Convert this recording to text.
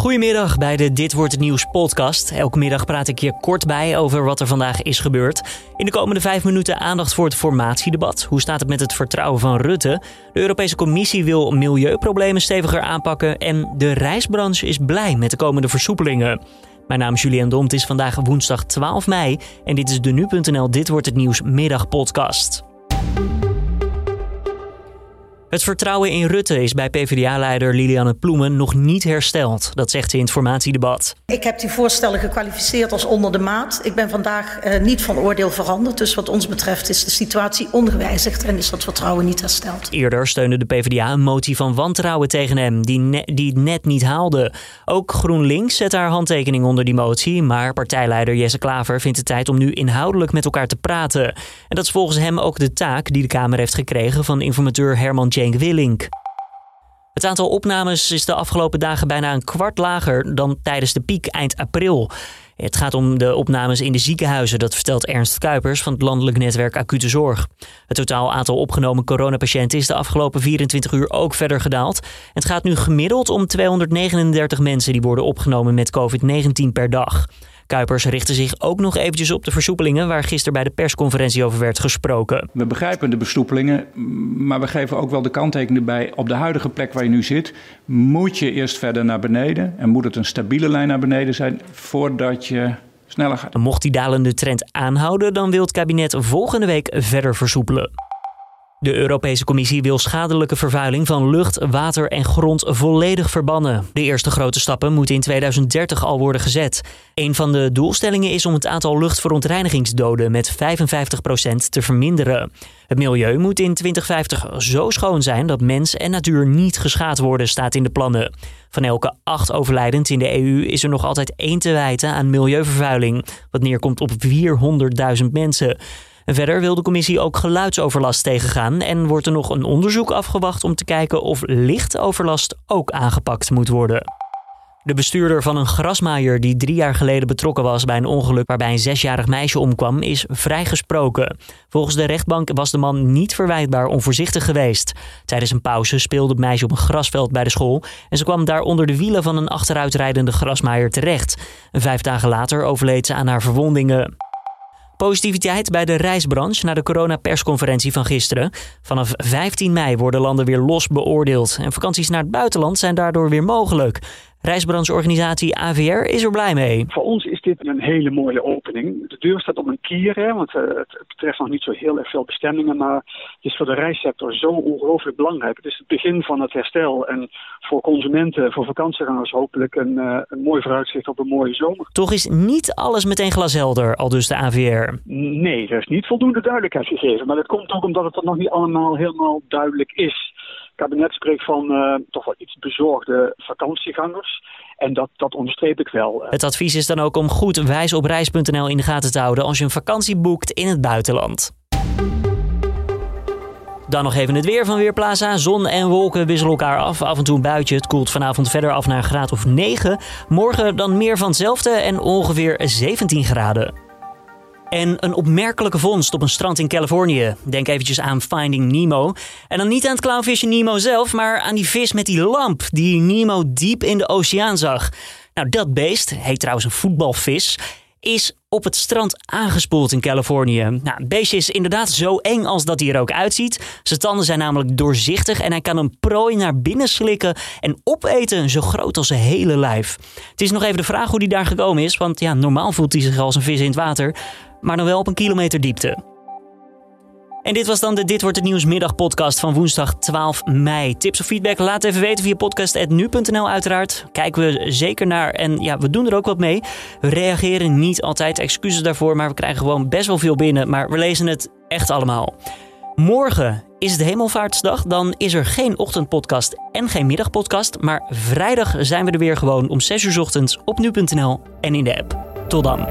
Goedemiddag bij de Dit wordt het nieuws podcast. Elke middag praat ik je kort bij over wat er vandaag is gebeurd. In de komende vijf minuten aandacht voor het formatiedebat. Hoe staat het met het vertrouwen van Rutte? De Europese Commissie wil milieuproblemen steviger aanpakken. En de reisbranche is blij met de komende versoepelingen. Mijn naam is Julian Dom. Het is vandaag woensdag 12 mei. En dit is de Nu.nl Dit wordt het nieuws middagpodcast. Het vertrouwen in Rutte is bij PvdA-leider Lilianne Ploemen nog niet hersteld. Dat zegt ze in het formatiedebat. Ik heb die voorstellen gekwalificeerd als onder de maat. Ik ben vandaag eh, niet van oordeel veranderd. Dus wat ons betreft is de situatie ongewijzigd en is dat vertrouwen niet hersteld. Eerder steunde de PvdA een motie van wantrouwen tegen hem, die, ne die het net niet haalde. Ook GroenLinks zet haar handtekening onder die motie. Maar partijleider Jesse Klaver vindt het tijd om nu inhoudelijk met elkaar te praten. En dat is volgens hem ook de taak die de Kamer heeft gekregen van informateur Herman Het aantal opnames is de afgelopen dagen bijna een kwart lager dan tijdens de piek eind april. Het gaat om de opnames in de ziekenhuizen, dat vertelt Ernst Kuipers van het landelijk netwerk Acute Zorg. Het totaal aantal opgenomen coronapatiënten is de afgelopen 24 uur ook verder gedaald. Het gaat nu gemiddeld om 239 mensen die worden opgenomen met COVID-19 per dag. Kuipers richtte zich ook nog eventjes op de versoepelingen waar gisteren bij de persconferentie over werd gesproken. We begrijpen de bestoepelingen, maar we geven ook wel de kanttekening bij. Op de huidige plek waar je nu zit, moet je eerst verder naar beneden en moet het een stabiele lijn naar beneden zijn voordat je sneller gaat. Mocht die dalende trend aanhouden, dan wil het kabinet volgende week verder versoepelen. De Europese Commissie wil schadelijke vervuiling van lucht, water en grond volledig verbannen. De eerste grote stappen moeten in 2030 al worden gezet. Een van de doelstellingen is om het aantal luchtverontreinigingsdoden met 55% te verminderen. Het milieu moet in 2050 zo schoon zijn dat mens en natuur niet geschaad worden, staat in de plannen. Van elke acht overlijdend in de EU is er nog altijd één te wijten aan milieuvervuiling, wat neerkomt op 400.000 mensen. Verder wil de commissie ook geluidsoverlast tegengaan en wordt er nog een onderzoek afgewacht om te kijken of lichtoverlast ook aangepakt moet worden. De bestuurder van een grasmaaier die drie jaar geleden betrokken was bij een ongeluk waarbij een zesjarig meisje omkwam, is vrijgesproken. Volgens de rechtbank was de man niet verwijtbaar onvoorzichtig geweest. Tijdens een pauze speelde het meisje op een grasveld bij de school en ze kwam daar onder de wielen van een achteruitrijdende grasmaaier terecht. Vijf dagen later overleed ze aan haar verwondingen. Positiviteit bij de reisbranche na de coronapersconferentie van gisteren. Vanaf 15 mei worden landen weer los beoordeeld en vakanties naar het buitenland zijn daardoor weer mogelijk. Reisbrancheorganisatie AVR is er blij mee. Voor ons is dit een hele mooie opening. De deur staat op een kier, hè, want uh, het betreft nog niet zo heel erg veel bestemmingen. Maar het is voor de reissector zo ongelooflijk belangrijk. Het is het begin van het herstel. En voor consumenten, voor vakantiegangers hopelijk een, uh, een mooi vooruitzicht op een mooie zomer. Toch is niet alles meteen glashelder, al dus de AVR. Nee, er is niet voldoende duidelijkheid gegeven. Maar dat komt ook omdat het nog niet allemaal helemaal duidelijk is kabinet spreekt van uh, toch wel iets bezorgde vakantiegangers. En dat, dat onderstreep ik wel. Het advies is dan ook om goed wijsopreis.nl in de gaten te houden als je een vakantie boekt in het buitenland. Dan nog even het weer van Weerplaza. Zon en wolken wisselen elkaar af. Af en toe een buitje. Het koelt vanavond verder af naar graad of 9. Morgen dan meer van hetzelfde en ongeveer 17 graden. En een opmerkelijke vondst op een strand in Californië. Denk eventjes aan Finding Nemo. En dan niet aan het clownvisje Nemo zelf, maar aan die vis met die lamp die Nemo diep in de oceaan zag. Nou, dat beest, heet trouwens een voetbalvis, is op het strand aangespoeld in Californië. Nou, het beestje is inderdaad zo eng als dat hij er ook uitziet. Zijn tanden zijn namelijk doorzichtig en hij kan een prooi naar binnen slikken en opeten zo groot als zijn hele lijf. Het is nog even de vraag hoe hij daar gekomen is, want ja, normaal voelt hij zich als een vis in het water maar dan wel op een kilometer diepte. En dit was dan de Dit Wordt Het Nieuws middagpodcast van woensdag 12 mei. Tips of feedback laat even weten via podcast.nu.nl uiteraard. Kijken we zeker naar en ja, we doen er ook wat mee. We reageren niet altijd, excuses daarvoor, maar we krijgen gewoon best wel veel binnen. Maar we lezen het echt allemaal. Morgen is het Hemelvaartsdag, dan is er geen ochtendpodcast en geen middagpodcast. Maar vrijdag zijn we er weer gewoon om 6 uur ochtends op nu.nl en in de app. Tot dan.